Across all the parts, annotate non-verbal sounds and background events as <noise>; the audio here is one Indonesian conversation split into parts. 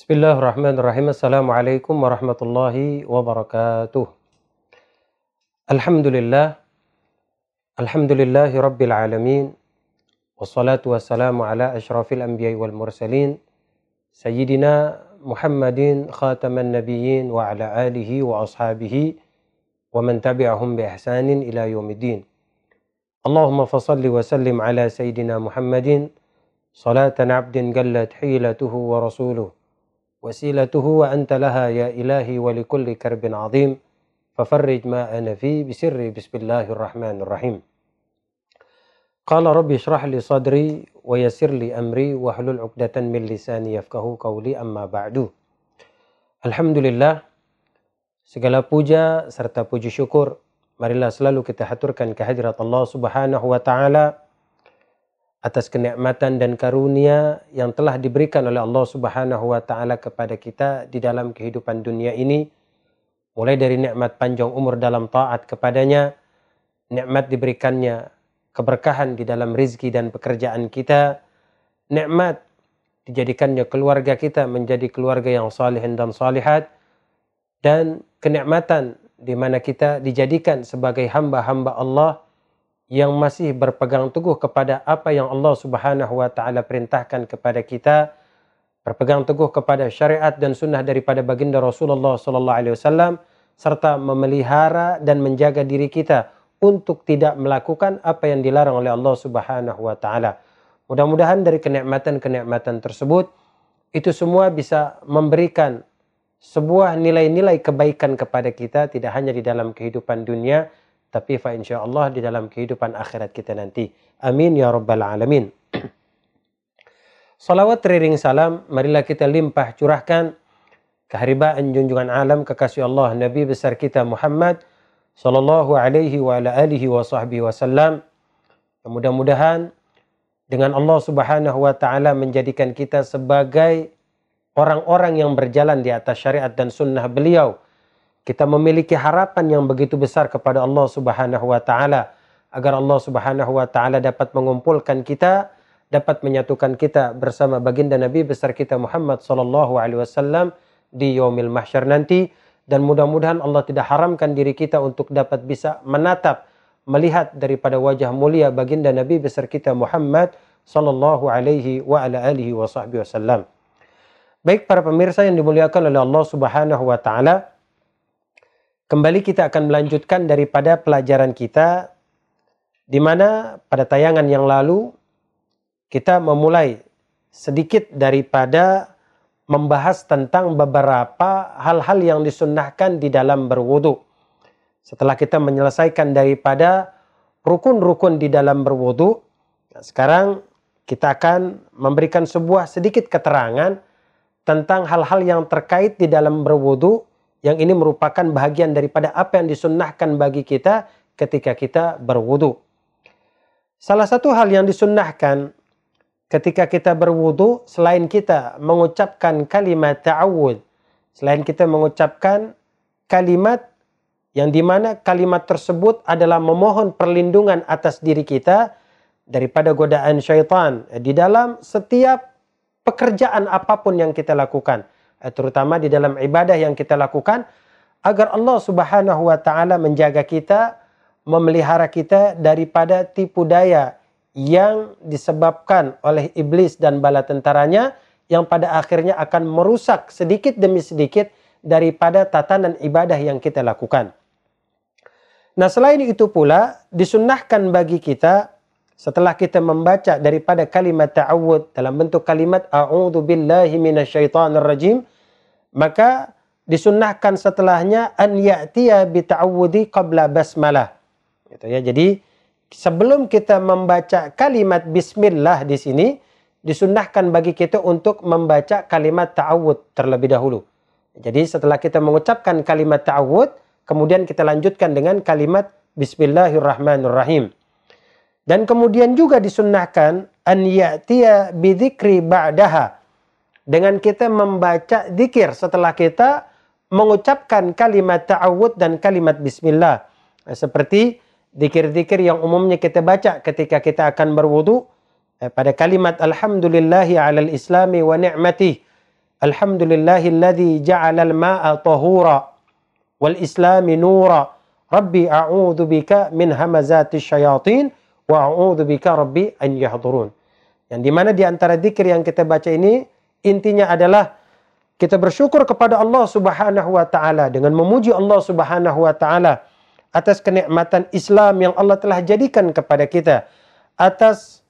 بسم الله الرحمن الرحيم السلام عليكم ورحمة الله وبركاته الحمد لله الحمد لله رب العالمين والصلاة والسلام على أشرف الأنبياء والمرسلين سيدنا محمد خاتم النبيين وعلى آله وأصحابه ومن تبعهم بإحسان إلى يوم الدين اللهم فصل وسلم على سيدنا محمد صلاة عبد جلت حيلته ورسوله وسيلته وأنت لها يا إلهي ولكل كرب عظيم. ففرج ما أنا فيه بسر بسم الله الرحمن الرحيم. قال ربي اشرح لي صدري ويسر لي أمري واحلل عقدة من لساني يفقه قولي. أما بعد. Alhamdulillah segala puja serta puji syukur. Marilah selalu kita haturkan kehadirat Allah Subhanahu wa taala. Atas kenikmatan dan karunia yang telah diberikan oleh Allah Subhanahu wa taala kepada kita di dalam kehidupan dunia ini. Mulai dari nikmat panjang umur dalam taat kepadanya nikmat diberikannya keberkahan di dalam rizki dan pekerjaan kita nikmat dijadikannya keluarga kita menjadi keluarga yang salihin dan salihat dan kenikmatan di mana kita dijadikan sebagai hamba-hamba Allah yang masih berpegang teguh kepada apa yang Allah Subhanahu wa taala perintahkan kepada kita, berpegang teguh kepada syariat dan sunnah daripada baginda Rasulullah sallallahu alaihi wasallam serta memelihara dan menjaga diri kita untuk tidak melakukan apa yang dilarang oleh Allah Subhanahu wa taala. Mudah-mudahan dari kenikmatan-kenikmatan tersebut itu semua bisa memberikan sebuah nilai-nilai kebaikan kepada kita tidak hanya di dalam kehidupan dunia tapi fa insya Allah di dalam kehidupan akhirat kita nanti. Amin ya rabbal alamin. Salawat teriring salam, marilah kita limpah curahkan keharibaan junjungan alam kekasih Allah Nabi besar kita Muhammad sallallahu alaihi wa ala alihi wa sahbihi wasallam. Mudah-mudahan dengan Allah Subhanahu wa taala menjadikan kita sebagai orang-orang yang berjalan di atas syariat dan sunnah beliau kita memiliki harapan yang begitu besar kepada Allah Subhanahu wa taala agar Allah Subhanahu wa taala dapat mengumpulkan kita, dapat menyatukan kita bersama baginda Nabi besar kita Muhammad sallallahu alaihi wasallam di yaumil mahsyar nanti dan mudah-mudahan Allah tidak haramkan diri kita untuk dapat bisa menatap melihat daripada wajah mulia baginda Nabi besar kita Muhammad sallallahu alaihi wa ala alihi wasallam. Baik para pemirsa yang dimuliakan oleh Allah Subhanahu wa taala, Kembali kita akan melanjutkan daripada pelajaran kita di mana pada tayangan yang lalu kita memulai sedikit daripada membahas tentang beberapa hal-hal yang disunnahkan di dalam berwudu. Setelah kita menyelesaikan daripada rukun-rukun di dalam berwudu, sekarang kita akan memberikan sebuah sedikit keterangan tentang hal-hal yang terkait di dalam berwudu yang ini merupakan bahagian daripada apa yang disunnahkan bagi kita ketika kita berwudu. Salah satu hal yang disunnahkan ketika kita berwudu selain kita mengucapkan kalimat ta'awud, selain kita mengucapkan kalimat yang di mana kalimat tersebut adalah memohon perlindungan atas diri kita daripada godaan syaitan di dalam setiap pekerjaan apa pun yang kita lakukan terutama di dalam ibadah yang kita lakukan agar Allah Subhanahu wa taala menjaga kita, memelihara kita daripada tipu daya yang disebabkan oleh iblis dan bala tentaranya yang pada akhirnya akan merusak sedikit demi sedikit daripada tatanan ibadah yang kita lakukan. Nah, selain itu pula disunnahkan bagi kita setelah kita membaca daripada kalimat ta'awud dalam bentuk kalimat a'udzu billahi minasyaitonir rajim maka disunnahkan setelahnya an ya'tiya bi ta'awudi qabla basmalah. Gitu ya. Jadi sebelum kita membaca kalimat bismillah di sini disunnahkan bagi kita untuk membaca kalimat ta'awud terlebih dahulu. Jadi setelah kita mengucapkan kalimat ta'awud kemudian kita lanjutkan dengan kalimat bismillahirrahmanirrahim dan kemudian juga disunnahkan an ya'tiya bidzikri ba'daha dengan kita membaca zikir setelah kita mengucapkan kalimat ta'awud dan kalimat bismillah. Seperti zikir-zikir yang umumnya kita baca ketika kita akan berwudu pada kalimat alhamdulillahi alal islami wa ni'matih Alhamdulillahilladzi ja'alal ma'a tahura wal islami nura. Rabbi a'udzu bika min hamazati syayatin wa a'udzu bika rabbi an yahdurun. Yang di mana di antara zikir yang kita baca ini intinya adalah kita bersyukur kepada Allah Subhanahu wa taala dengan memuji Allah Subhanahu wa taala atas kenikmatan Islam yang Allah telah jadikan kepada kita, atas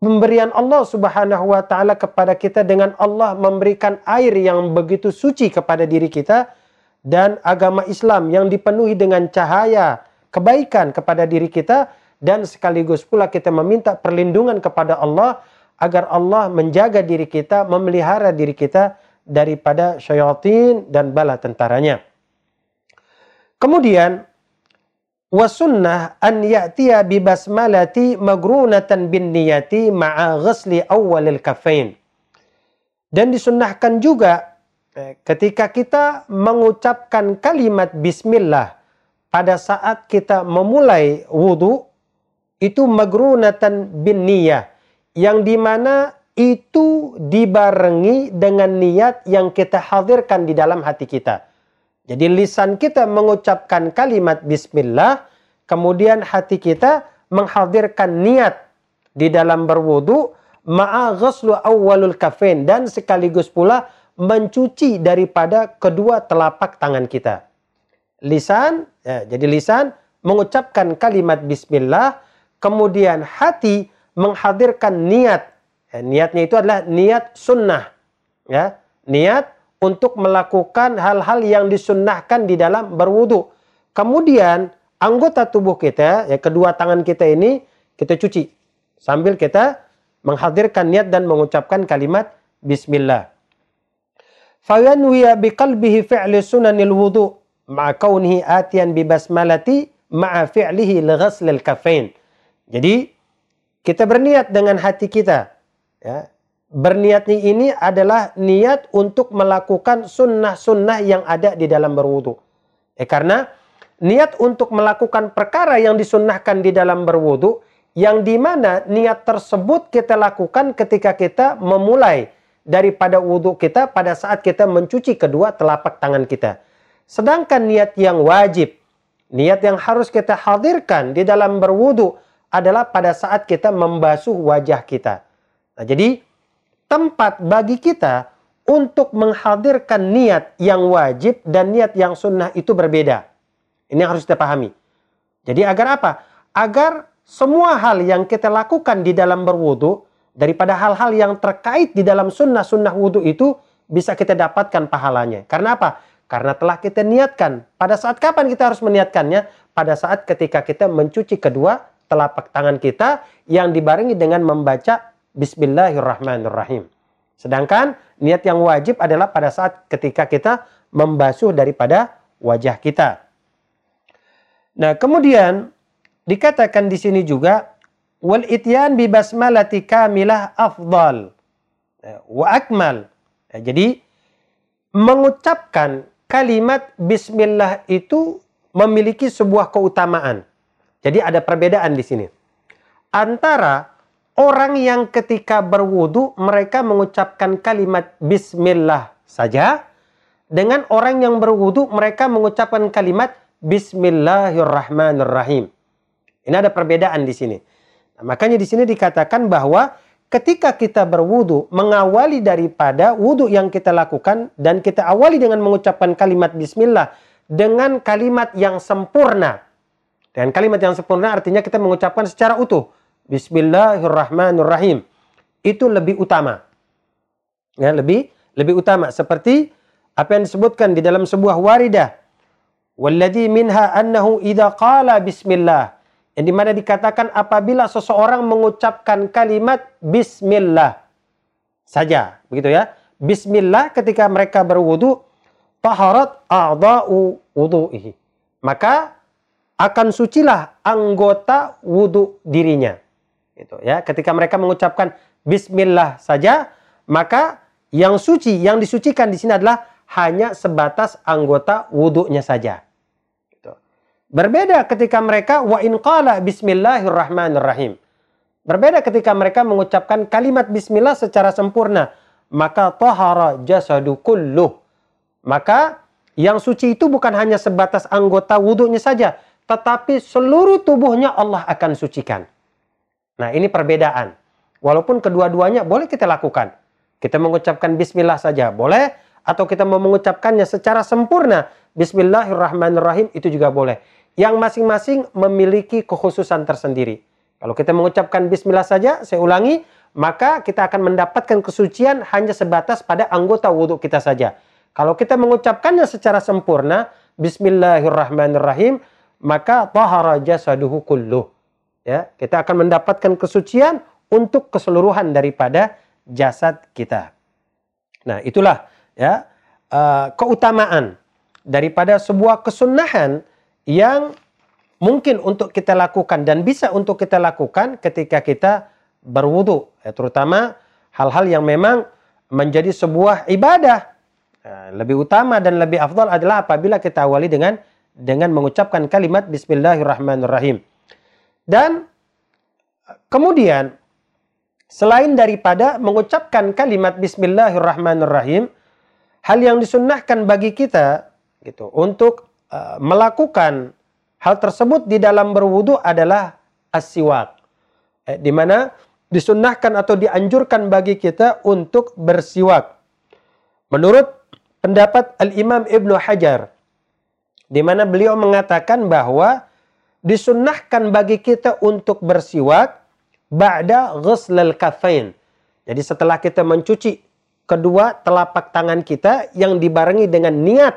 pemberian Allah Subhanahu wa taala kepada kita dengan Allah memberikan air yang begitu suci kepada diri kita dan agama Islam yang dipenuhi dengan cahaya kebaikan kepada diri kita dan sekaligus pula kita meminta perlindungan kepada Allah agar Allah menjaga diri kita, memelihara diri kita daripada syaitan dan bala tentaranya. Kemudian wasunnah an ya'tiya bi basmalati magrunatan bin niyati ma'a ghasli awwalil kafain. Dan disunnahkan juga eh, ketika kita mengucapkan kalimat bismillah pada saat kita memulai wudhu itu magrunatan bin niyah yang di mana itu dibarengi dengan niat yang kita hadirkan di dalam hati kita. Jadi lisan kita mengucapkan kalimat bismillah, kemudian hati kita menghadirkan niat di dalam berwudu ma'a ghuslu awwalul kafain dan sekaligus pula mencuci daripada kedua telapak tangan kita. Lisan, ya, jadi lisan mengucapkan kalimat bismillah, kemudian hati menghadirkan niat. Ya, niatnya itu adalah niat sunnah. Ya, niat untuk melakukan hal-hal yang disunnahkan di dalam berwudu. Kemudian anggota tubuh kita, ya kedua tangan kita ini kita cuci sambil kita menghadirkan niat dan mengucapkan kalimat Bismillah. Fayanwiya biqalbihi fi'li sunanil wudu ma'a kaunihi atiyan bi basmalati ma'a fi'lihi. Jadi kita berniat dengan hati kita ya, berniat ini adalah niat untuk melakukan sunnah-sunnah yang ada di dalam berwudu. Eh, karena niat untuk melakukan perkara yang disunnahkan di dalam berwudu, yang di mana niat tersebut kita lakukan ketika kita memulai daripada wudhu kita pada saat kita mencuci kedua telapak tangan kita. Sedangkan niat yang wajib, niat yang harus kita hadirkan di dalam berwudu adalah pada saat kita membasuh wajah kita. Nah, jadi tempat bagi kita untuk menghadirkan niat yang wajib dan niat yang sunnah itu berbeda. Ini yang harus kita pahami. Jadi agar apa? Agar semua hal yang kita lakukan di dalam berwudu daripada hal-hal yang terkait di dalam sunnah-sunnah wudhu itu bisa kita dapatkan pahalanya. Karena apa? Karena telah kita niatkan. Pada saat kapan kita harus meniatkannya? Pada saat ketika kita mencuci kedua telapak tangan kita yang dibarengi dengan membaca Bismillahirrahmanirrahim. Sedangkan niat yang wajib adalah pada saat ketika kita membasuh daripada wajah kita. Nah, kemudian dikatakan di sini juga wal ityan bi basmalati kamilah afdal eh, wa akmal. Nah, jadi mengucapkan kalimat bismillah itu memiliki sebuah keutamaan. Jadi ada perbedaan di sini. Antara orang yang ketika berwudu mereka mengucapkan kalimat bismillah saja dengan orang yang berwudu mereka mengucapkan kalimat bismillahirrahmanirrahim. Ini ada perbedaan di sini. Nah, makanya di sini dikatakan bahwa ketika kita berwudu mengawali daripada wudu yang kita lakukan dan kita awali dengan mengucapkan kalimat bismillah dengan kalimat yang sempurna. Dengan kalimat yang sempurna artinya kita mengucapkan secara utuh Bismillahirrahmanirrahim. Itu lebih utama. Ya, lebih lebih utama seperti apa yang disebutkan di dalam sebuah waridah. Walladhi minha annahu idza qala bismillah. Yang di mana dikatakan apabila seseorang mengucapkan kalimat bismillah saja, begitu ya. Bismillah ketika mereka berwudu, taharat a'dha'u wudu'ihi. Maka akan sucilah anggota wudu dirinya. Itu ya, ketika mereka mengucapkan bismillah saja, maka yang suci, yang disucikan di sini adalah hanya sebatas anggota wudhunya saja. Itu. Berbeda ketika mereka wa in qala bismillahirrahmanirrahim. Berbeda ketika mereka mengucapkan kalimat bismillah secara sempurna. maka tahara jasadu kulluh. Maka yang suci itu bukan hanya sebatas anggota wudhunya saja, tetapi seluruh tubuhnya Allah akan sucikan. Nah, ini perbedaan. Walaupun kedua-duanya boleh kita lakukan. Kita mengucapkan bismillah saja boleh atau kita mau mengucapkannya secara sempurna bismillahirrahmanirrahim itu juga boleh. Yang masing-masing memiliki kekhususan tersendiri. Kalau kita mengucapkan bismillah saja, saya ulangi, maka kita akan mendapatkan kesucian hanya sebatas pada anggota wudhu kita saja. Kalau kita mengucapkannya secara sempurna, bismillahirrahmanirrahim, maka tahara jasaduhu kulluh. Ya, kita akan mendapatkan kesucian untuk keseluruhan daripada jasad kita. Nah, itulah ya uh, keutamaan daripada sebuah kesunahan yang mungkin untuk kita lakukan dan bisa untuk kita lakukan ketika kita berwudu, ya, terutama hal-hal yang memang menjadi sebuah ibadah. Nah, lebih utama dan lebih afdal adalah apabila kita awali dengan dengan mengucapkan kalimat Bismillahirrahmanirrahim. Dan kemudian selain daripada mengucapkan kalimat Bismillahirrahmanirrahim, hal yang disunnahkan bagi kita gitu untuk uh, melakukan hal tersebut di dalam berwudu adalah asiwak, eh, di mana disunnahkan atau dianjurkan bagi kita untuk bersiwak. Menurut pendapat Al Imam Ibnu Hajar di mana beliau mengatakan bahwa disunnahkan bagi kita untuk bersiwak ba'da ghuslal kafain. Jadi setelah kita mencuci kedua telapak tangan kita yang dibarengi dengan niat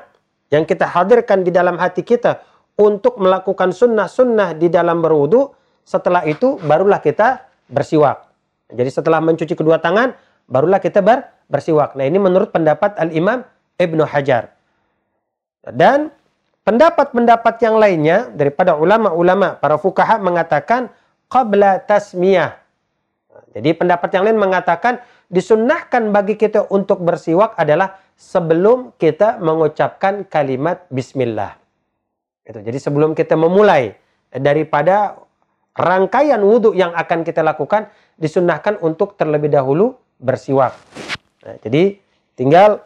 yang kita hadirkan di dalam hati kita untuk melakukan sunnah-sunnah di dalam berwudu, setelah itu barulah kita bersiwak. Jadi setelah mencuci kedua tangan, barulah kita ber bersiwak. Nah ini menurut pendapat Al-Imam Ibnu Hajar. Dan Pendapat-pendapat yang lainnya daripada ulama-ulama para fukaha mengatakan qabla tasmiyah. Jadi pendapat yang lain mengatakan disunnahkan bagi kita untuk bersiwak adalah sebelum kita mengucapkan kalimat bismillah. Itu. Jadi sebelum kita memulai daripada rangkaian wudhu yang akan kita lakukan disunnahkan untuk terlebih dahulu bersiwak. Nah, jadi tinggal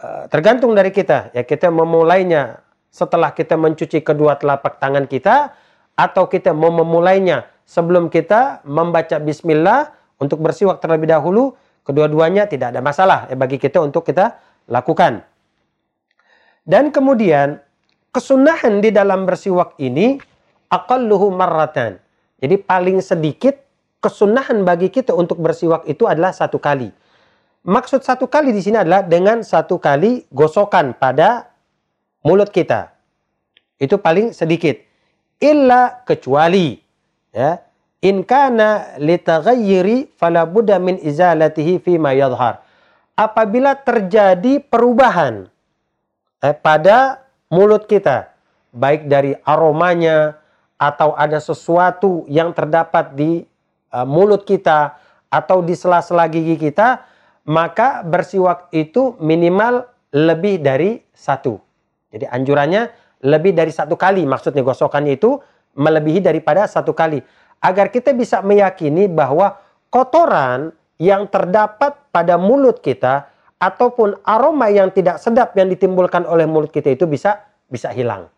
uh, tergantung dari kita ya kita memulainya setelah kita mencuci kedua telapak tangan kita atau kita mau memulainya sebelum kita membaca bismillah untuk bersiwak terlebih dahulu, kedua-duanya tidak ada masalah ya bagi kita untuk kita lakukan. Dan kemudian kesunahan di dalam bersiwak ini aqalluhu marratan. Jadi paling sedikit kesunahan bagi kita untuk bersiwak itu adalah satu kali. Maksud satu kali di sini adalah dengan satu kali gosokan pada mulut kita. Itu paling sedikit. Illa kecuali ya. In kana litaghayyiri fala budda min izalatihi fi ma. Apabila terjadi perubahan eh, pada mulut kita, baik dari aromanya atau ada sesuatu yang terdapat di uh, mulut kita atau di sela-sela gigi kita, maka bersiwak itu minimal lebih dari satu. Jadi anjurannya lebih dari satu kali. Maksudnya gosokannya itu melebihi daripada satu kali. Agar kita bisa meyakini bahwa kotoran yang terdapat pada mulut kita ataupun aroma yang tidak sedap yang ditimbulkan oleh mulut kita itu bisa bisa hilang.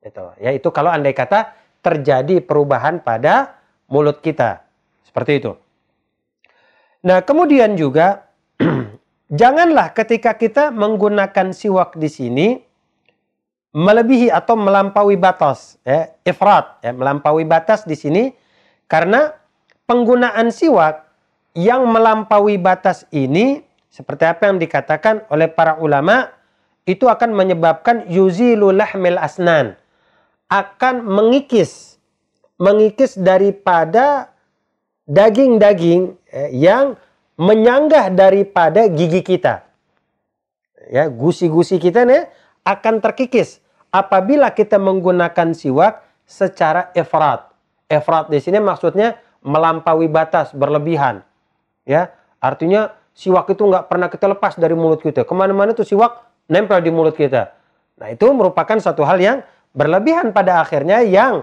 Itu. Ya, itu kalau andai kata terjadi perubahan pada mulut kita. Seperti itu. Nah, kemudian juga <clears throat> janganlah ketika kita menggunakan siwak di sini melebihi atau melampaui batas, ya, ifrat, ya, melampaui batas di sini karena penggunaan siwak yang melampaui batas ini seperti apa yang dikatakan oleh para ulama itu akan menyebabkan yuzilu lahmil asnan akan mengikis mengikis daripada daging-daging ya, yang menyanggah daripada gigi kita. Ya, gusi-gusi kita nih akan terkikis apabila kita menggunakan siwak secara efrat. Efrat di sini maksudnya melampaui batas, berlebihan. Ya, artinya siwak itu nggak pernah kita lepas dari mulut kita. Ke mana-mana tuh siwak nempel di mulut kita. Nah itu merupakan satu hal yang berlebihan pada akhirnya yang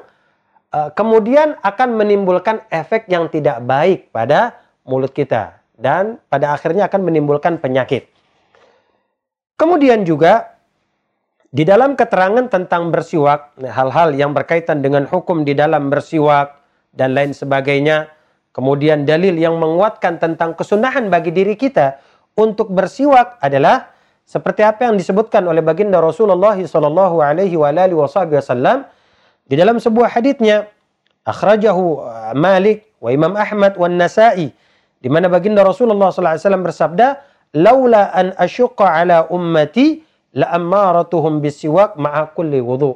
uh, kemudian akan menimbulkan efek yang tidak baik pada mulut kita. dan pada akhirnya akan menimbulkan penyakit. Kemudian juga di dalam keterangan tentang bersiwak, hal-hal yang berkaitan dengan hukum di dalam bersiwak dan lain sebagainya, kemudian dalil yang menguatkan tentang kesunahan bagi diri kita untuk bersiwak adalah seperti apa yang disebutkan oleh baginda Rasulullah sallallahu alaihi wasallam di dalam sebuah hadisnya akhrajahu uh, Malik wa Imam Ahmad wa Nasa'i di mana baginda Rasulullah sallallahu alaihi wasallam bersabda laula an asyqa ala ummati la ammaratuhum bisiwak ma'a kulli wudu.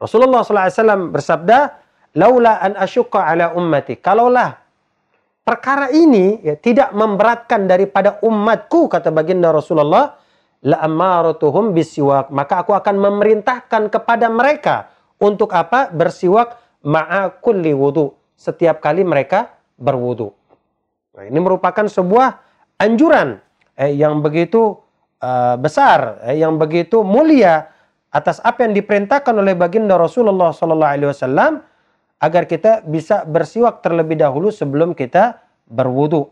Rasulullah SAW bersabda, laula an asyqa ala ummati. Kalaulah perkara ini ya, tidak memberatkan daripada umatku, kata baginda Rasulullah, la ammaratuhum bisiwak. Maka aku akan memerintahkan kepada mereka untuk apa? Bersiwak ma'a kulli wudu. Setiap kali mereka berwudu. Nah, ini merupakan sebuah anjuran eh, yang begitu uh, besar, eh, yang begitu mulia atas apa yang diperintahkan oleh baginda Rasulullah Sallallahu Alaihi Wasallam agar kita bisa bersiwak terlebih dahulu sebelum kita berwudu.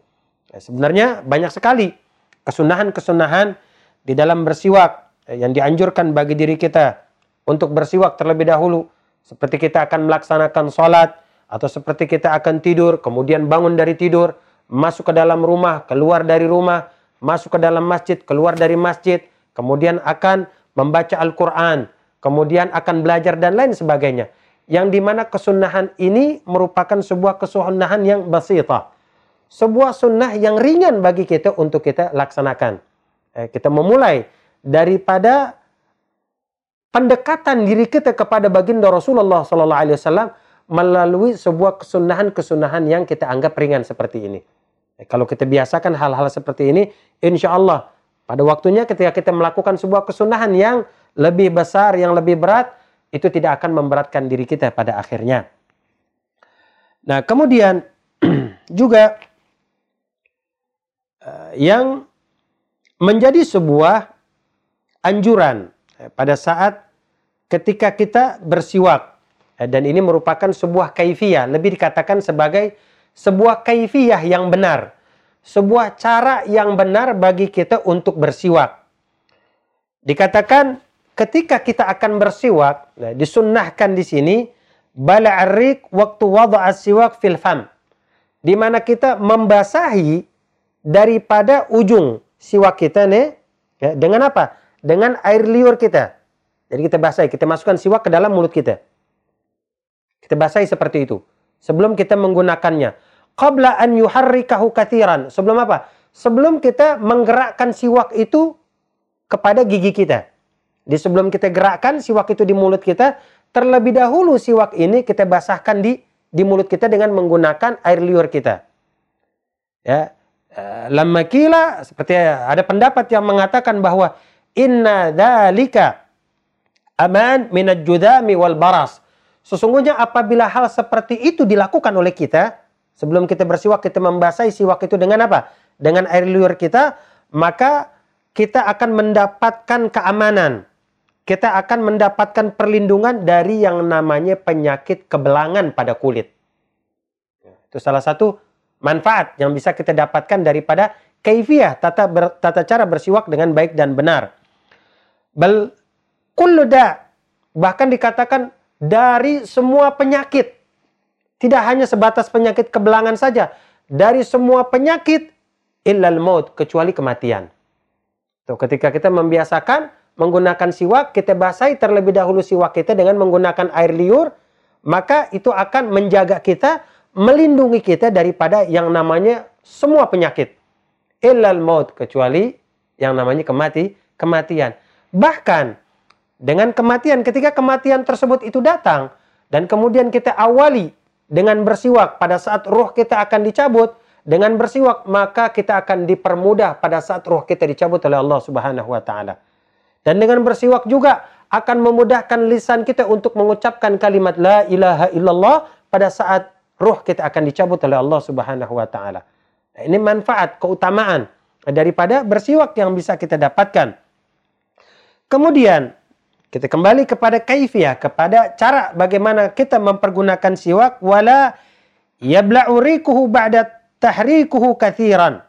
Ya, sebenarnya banyak sekali kesunahan-kesunahan di dalam bersiwak eh, yang dianjurkan bagi diri kita untuk bersiwak terlebih dahulu. Seperti kita akan melaksanakan sholat atau seperti kita akan tidur, kemudian bangun dari tidur, masuk ke dalam rumah, keluar dari rumah, masuk ke dalam masjid, keluar dari masjid, kemudian akan membaca Al-Quran, kemudian akan belajar dan lain sebagainya. Yang di mana kesunahan ini merupakan sebuah kesunahan yang basita. Sebuah sunnah yang ringan bagi kita untuk kita laksanakan. Eh, kita memulai daripada pendekatan diri kita kepada baginda Rasulullah Wasallam melalui sebuah kesunahan-kesunahan yang kita anggap ringan seperti ini. Eh, kalau kita biasakan hal-hal seperti ini, insya Allah pada waktunya ketika kita melakukan sebuah kesunahan yang lebih besar, yang lebih berat, itu tidak akan memberatkan diri kita pada akhirnya. Nah, kemudian <clears throat> juga uh, yang menjadi sebuah anjuran eh, pada saat ketika kita bersiwak dan ini merupakan sebuah kaifiyah, lebih dikatakan sebagai sebuah kaifiyah yang benar, sebuah cara yang benar bagi kita untuk bersiwak. Dikatakan ketika kita akan bersiwak, nah, disunnahkan di sini bala'rik waktu wada'a siwak fil fam. Di mana kita membasahi daripada ujung siwak kita nih ya, dengan apa? Dengan air liur kita. Jadi kita basahi, kita masukkan siwak ke dalam mulut kita. Kita basahi seperti itu. Sebelum kita menggunakannya qabla an yuharrikahu kathiran. Sebelum apa? Sebelum kita menggerakkan siwak itu kepada gigi kita. Di sebelum kita gerakkan siwak itu di mulut kita, terlebih dahulu siwak ini kita basahkan di di mulut kita dengan menggunakan air liur kita. Ya. Eh, Lama kila seperti ada pendapat yang mengatakan bahwa inna dalika aman minad judami wal baras. Sesungguhnya apabila hal seperti itu dilakukan oleh kita, Sebelum kita bersiwak, kita membasahi siwak itu dengan apa? Dengan air liur kita, maka kita akan mendapatkan keamanan. Kita akan mendapatkan perlindungan dari yang namanya penyakit kebelangan pada kulit. Itu salah satu manfaat yang bisa kita dapatkan daripada kaifiah tata, ber, tata cara bersiwak dengan baik dan benar. Bel kulluda bahkan dikatakan dari semua penyakit tidak hanya sebatas penyakit kebelangan saja. Dari semua penyakit, illal maut, kecuali kematian. Tuh, ketika kita membiasakan menggunakan siwak, kita basahi terlebih dahulu siwak kita dengan menggunakan air liur, maka itu akan menjaga kita, melindungi kita daripada yang namanya semua penyakit. Illal maut, kecuali yang namanya kemati, kematian. Bahkan, dengan kematian, ketika kematian tersebut itu datang, dan kemudian kita awali dengan bersiwak pada saat ruh kita akan dicabut, dengan bersiwak maka kita akan dipermudah pada saat ruh kita dicabut oleh Allah Subhanahu wa taala. Dan dengan bersiwak juga akan memudahkan lisan kita untuk mengucapkan kalimat la ilaha illallah pada saat ruh kita akan dicabut oleh Allah Subhanahu wa taala. Nah, ini manfaat, keutamaan daripada bersiwak yang bisa kita dapatkan. Kemudian kita kembali kepada kaifiah, kepada cara bagaimana kita mempergunakan siwak wala yabla'u rikuhu ba'da tahrikuhu kathiran.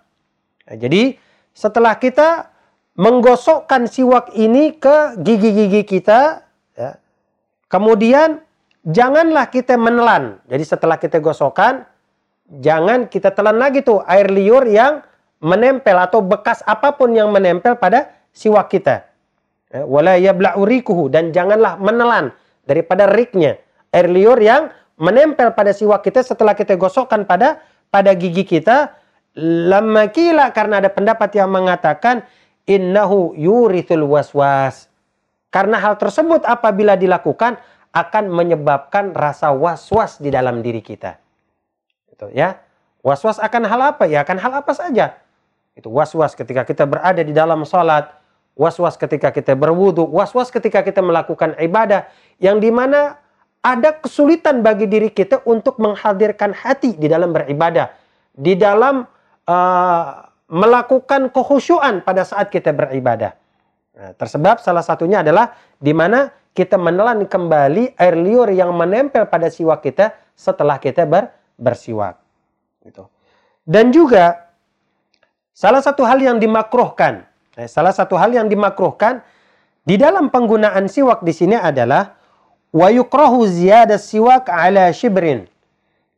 Nah, jadi setelah kita menggosokkan siwak ini ke gigi-gigi kita, ya, kemudian janganlah kita menelan. Jadi setelah kita gosokkan, jangan kita telan lagi tuh air liur yang menempel atau bekas apa pun yang menempel pada siwak kita. Ya, wala yabla'urikuhu dan janganlah menelan daripada riknya air liur yang menempel pada siwak kita setelah kita gosokkan pada pada gigi kita lama kila karena ada pendapat yang mengatakan innahu yurithul waswas. Karena hal tersebut apabila dilakukan akan menyebabkan rasa was-was di dalam diri kita. Itu ya. Was-was akan hal apa? Ya akan hal apa saja. Itu was-was ketika kita berada di dalam salat, was-was ketika kita berwudu, was-was ketika kita melakukan ibadah yang di mana ada kesulitan bagi diri kita untuk menghadirkan hati di dalam beribadah, di dalam uh, melakukan kehusyuan pada saat kita beribadah. Nah, tersebab salah satunya adalah di mana kita menelan kembali air liur yang menempel pada siwak kita setelah kita ber, bersiwak. Gitu. Dan juga salah satu hal yang dimakruhkan, eh, salah satu hal yang dimakruhkan di dalam penggunaan siwak di sini adalah wa yukrahu ziyadah siwak ala shibrin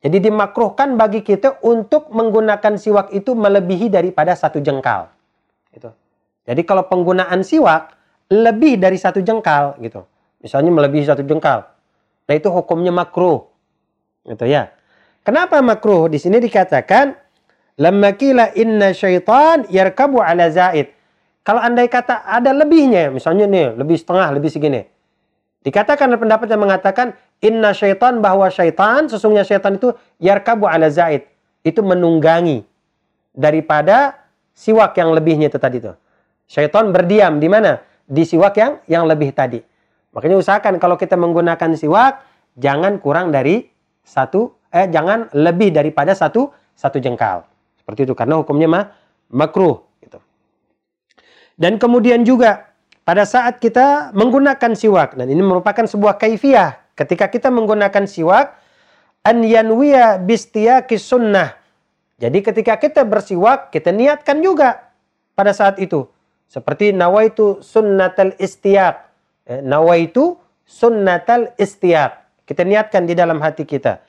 jadi dimakruhkan bagi kita untuk menggunakan siwak itu melebihi daripada satu jengkal. Gitu. Jadi kalau penggunaan siwak lebih dari satu jengkal gitu. Misalnya melebihi satu jengkal. Nah itu hukumnya makruh. Gitu ya. Kenapa makruh? Di sini dikatakan lamma inna syaitan yarkabu ala zaid. Kalau andai kata ada lebihnya, misalnya nih lebih setengah, lebih segini. Dikatakan ada pendapat yang mengatakan inna syaitan bahwa syaitan sesungguhnya syaitan itu yarkabu ala zaid itu menunggangi daripada siwak yang lebihnya itu tadi itu. Syaitan berdiam di mana? Di siwak yang yang lebih tadi. Makanya usahakan kalau kita menggunakan siwak jangan kurang dari satu eh jangan lebih daripada satu satu jengkal. Seperti itu karena hukumnya mah makruh. Dan kemudian juga pada saat kita menggunakan siwak dan ini merupakan sebuah kaifiah ketika kita menggunakan siwak an yanwiya bistiyaki sunnah. Jadi ketika kita bersiwak kita niatkan juga pada saat itu seperti nawaitu sunnatal istiyak. Eh, nawaitu sunnatal istiyak. Kita niatkan di dalam hati kita.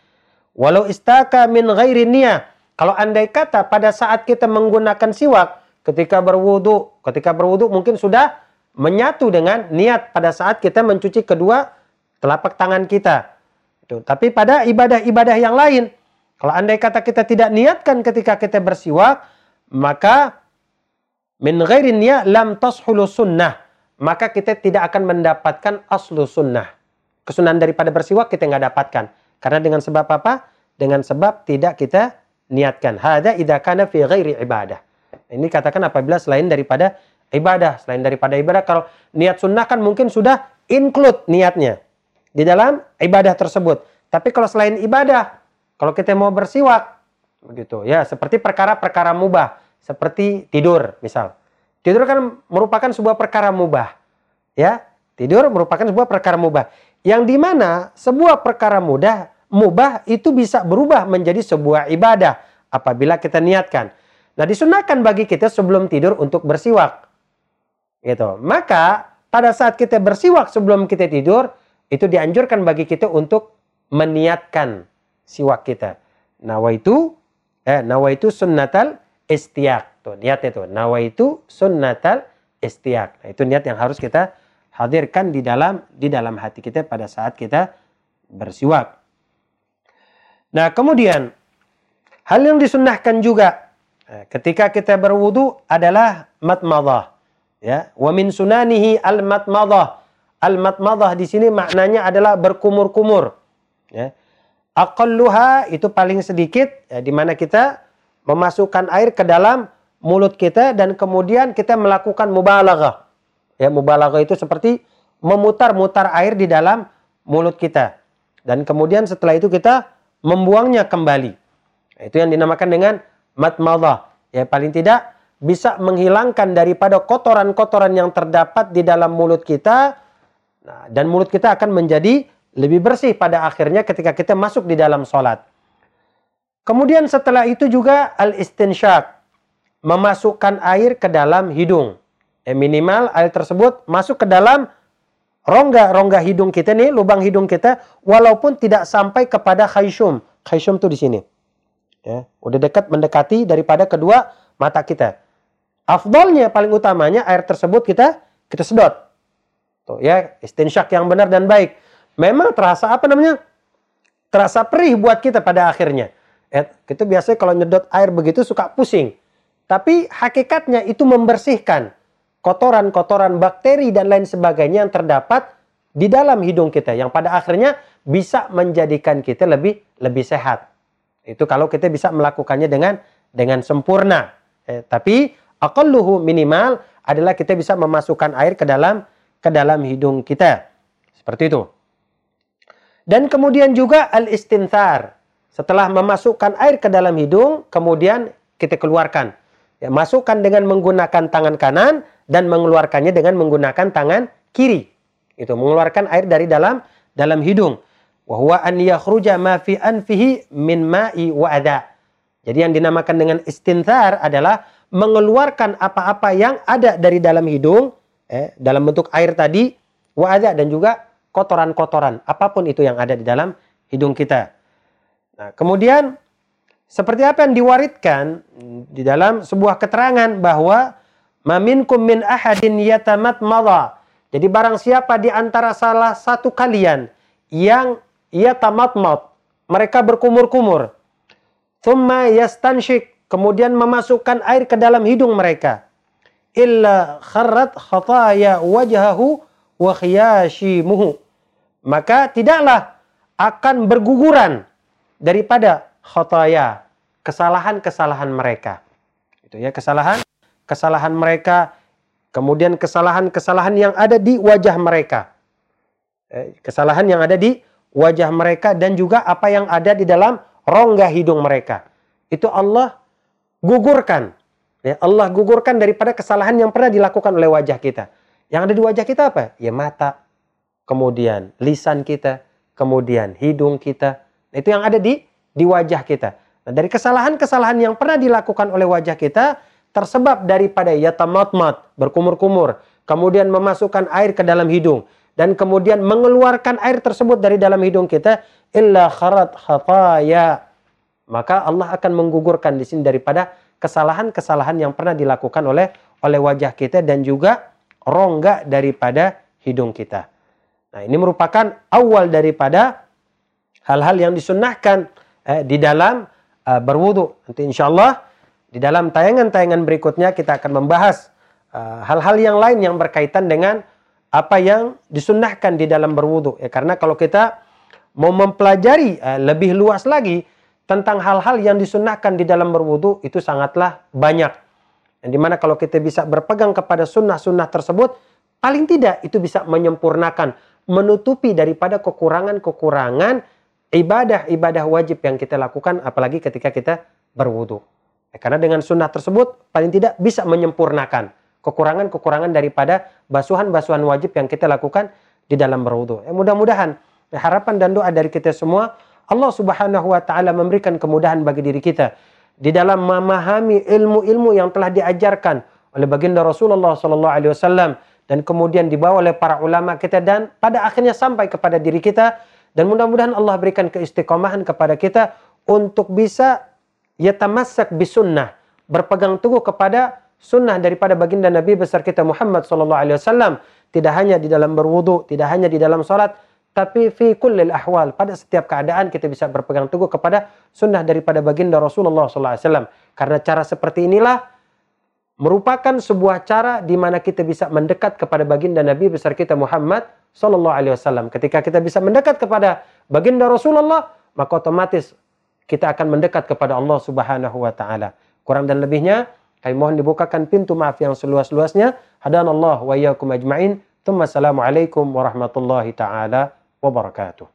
Walau istaka min ghairi niyah. Kalau andai kata pada saat kita menggunakan siwak ketika berwudu, ketika berwudu mungkin sudah menyatu dengan niat pada saat kita mencuci kedua telapak tangan kita. Itu. Tapi pada ibadah-ibadah yang lain, kalau andai kata kita tidak niatkan ketika kita bersiwak, maka min ghairin niyat lam tashulu sunnah. Maka kita tidak akan mendapatkan aslu sunnah. Kesunahan daripada bersiwak kita nggak dapatkan. Karena dengan sebab apa? Dengan sebab tidak kita niatkan. Hada idha kana fi ghairi ibadah. Ini katakan apabila selain daripada ibadah. Selain daripada ibadah, kalau niat sunnah kan mungkin sudah include niatnya di dalam ibadah tersebut. Tapi kalau selain ibadah, kalau kita mau bersiwak, begitu ya, seperti perkara-perkara mubah, seperti tidur misal. Tidur kan merupakan sebuah perkara mubah. Ya, tidur merupakan sebuah perkara mubah. Yang di mana sebuah perkara mudah, mubah itu bisa berubah menjadi sebuah ibadah apabila kita niatkan. Nah, disunahkan bagi kita sebelum tidur untuk bersiwak. Gitu. Maka pada saat kita bersiwak sebelum kita tidur, itu dianjurkan bagi kita untuk meniatkan siwak kita. Nawaitu eh nawaitu sunnatal istiak. Tuh, niatnya tuh. Nawaitu sunnatal istiak. Nah, itu niat yang harus kita hadirkan di dalam di dalam hati kita pada saat kita bersiwak. Nah, kemudian hal yang disunnahkan juga ketika kita berwudu adalah matmadah. Ya, wa min sunanihi al-matmadah. Al-matmadah di sini maknanya adalah berkumur-kumur. Ya. Aqalluha itu paling sedikit ya, di mana kita memasukkan air ke dalam mulut kita dan kemudian kita melakukan mubalaghah. Ya, mubalaghah itu seperti memutar-mutar air di dalam mulut kita. Dan kemudian setelah itu kita membuangnya kembali. Itu yang dinamakan dengan matmadah. Ya, paling tidak bisa menghilangkan daripada kotoran-kotoran yang terdapat di dalam mulut kita nah, dan mulut kita akan menjadi lebih bersih pada akhirnya ketika kita masuk di dalam sholat. Kemudian setelah itu juga al-istinsyak. memasukkan air ke dalam hidung. Eh, minimal air tersebut masuk ke dalam rongga-rongga hidung kita nih, lubang hidung kita, walaupun tidak sampai kepada khayshum. Khayshum tuh di sini. Ya, udah dekat mendekati daripada kedua mata kita. Afdolnya paling utamanya air tersebut kita kita sedot. Tuh ya, istinsyak yang benar dan baik. Memang terasa apa namanya? Terasa perih buat kita pada akhirnya. Ya, kita biasanya kalau nyedot air begitu suka pusing. Tapi hakikatnya itu membersihkan kotoran-kotoran bakteri dan lain sebagainya yang terdapat di dalam hidung kita yang pada akhirnya bisa menjadikan kita lebih lebih sehat. Itu kalau kita bisa melakukannya dengan dengan sempurna. Eh, tapi aqalluhu minimal adalah kita bisa memasukkan air ke dalam ke dalam hidung kita. Seperti itu. Dan kemudian juga al-istinthar. Setelah memasukkan air ke dalam hidung, kemudian kita keluarkan. Ya, masukkan dengan menggunakan tangan kanan dan mengeluarkannya dengan menggunakan tangan kiri. Itu mengeluarkan air dari dalam dalam hidung. Wa an yakhruja ma fi anfihi min ma'i wa adha. Jadi yang dinamakan dengan istinthar adalah mengeluarkan apa-apa yang ada dari dalam hidung eh, dalam bentuk air tadi wa adha dan juga kotoran-kotoran apa pun itu yang ada di dalam hidung kita. Nah, kemudian seperti apa yang diwaritkan di dalam sebuah keterangan bahwa maminkum min ahadin yatamat madha. Jadi barang siapa di antara salah satu kalian yang yatamat mad, mereka berkumur-kumur. Thumma yastanshik, kemudian memasukkan air ke dalam hidung mereka. Illa kharrat khataya wajhahu wa khiyashimuhu. Maka tidaklah akan berguguran daripada khotaya, kesalahan-kesalahan mereka. Itu ya, kesalahan kesalahan mereka, kemudian kesalahan-kesalahan yang ada di wajah mereka. Eh, kesalahan yang ada di wajah mereka dan juga apa yang ada di dalam rongga hidung mereka. Itu Allah gugurkan. Ya, Allah gugurkan daripada kesalahan yang pernah dilakukan oleh wajah kita. Yang ada di wajah kita apa? Ya mata, kemudian lisan kita, kemudian hidung kita. Itu yang ada di di wajah kita. Nah, dari kesalahan-kesalahan yang pernah dilakukan oleh wajah kita tersebab daripada yatamatmat, berkumur-kumur, kemudian memasukkan air ke dalam hidung dan kemudian mengeluarkan air tersebut dari dalam hidung kita illa kharat khataya. Maka Allah akan menggugurkan di sini daripada kesalahan-kesalahan yang pernah dilakukan oleh oleh wajah kita dan juga rongga daripada hidung kita. Nah, ini merupakan awal daripada hal-hal yang disunnahkan eh, di dalam uh, berwudu. Nanti insya Allah di dalam tayangan-tayangan berikutnya kita akan membahas eh, hal-hal uh, yang lain yang berkaitan dengan apa yang disunnahkan di dalam berwudu. Ya, karena kalau kita mau mempelajari uh, lebih luas lagi tentang hal-hal yang disunnahkan di dalam berwudu itu sangatlah banyak. Yang di mana kalau kita bisa berpegang kepada sunnah-sunnah tersebut, paling tidak itu bisa menyempurnakan, menutupi daripada kekurangan-kekurangan ibadah-ibadah wajib yang kita lakukan apalagi ketika kita berwudu. Ya, karena dengan sunnah tersebut paling tidak bisa menyempurnakan kekurangan-kekurangan daripada basuhan-basuhan wajib yang kita lakukan di dalam berwudu. Ya, mudah-mudahan ya, harapan dan doa dari kita semua Allah Subhanahu wa taala memberikan kemudahan bagi diri kita di dalam memahami ilmu-ilmu yang telah diajarkan oleh baginda Rasulullah sallallahu alaihi wasallam dan kemudian dibawa oleh para ulama kita dan pada akhirnya sampai kepada diri kita dan mudah-mudahan Allah berikan keistiqomahan kepada kita untuk bisa yatamassak bisunnah, berpegang teguh kepada sunnah daripada baginda Nabi besar kita Muhammad sallallahu alaihi wasallam, tidak hanya di dalam berwudu, tidak hanya di dalam salat, tapi fi kullil ahwal, pada setiap keadaan kita bisa berpegang teguh kepada sunnah daripada baginda Rasulullah sallallahu alaihi wasallam. Karena cara seperti inilah merupakan sebuah cara di mana kita bisa mendekat kepada baginda Nabi besar kita Muhammad Sallallahu Alaihi Wasallam. Ketika kita bisa mendekat kepada baginda Rasulullah, maka otomatis kita akan mendekat kepada Allah Subhanahu Wa Taala. Kurang dan lebihnya, kami mohon dibukakan pintu maaf yang seluas-luasnya. Hadanallah wa iyyakum ajma'in. Assalamualaikum warahmatullahi taala wabarakatuh.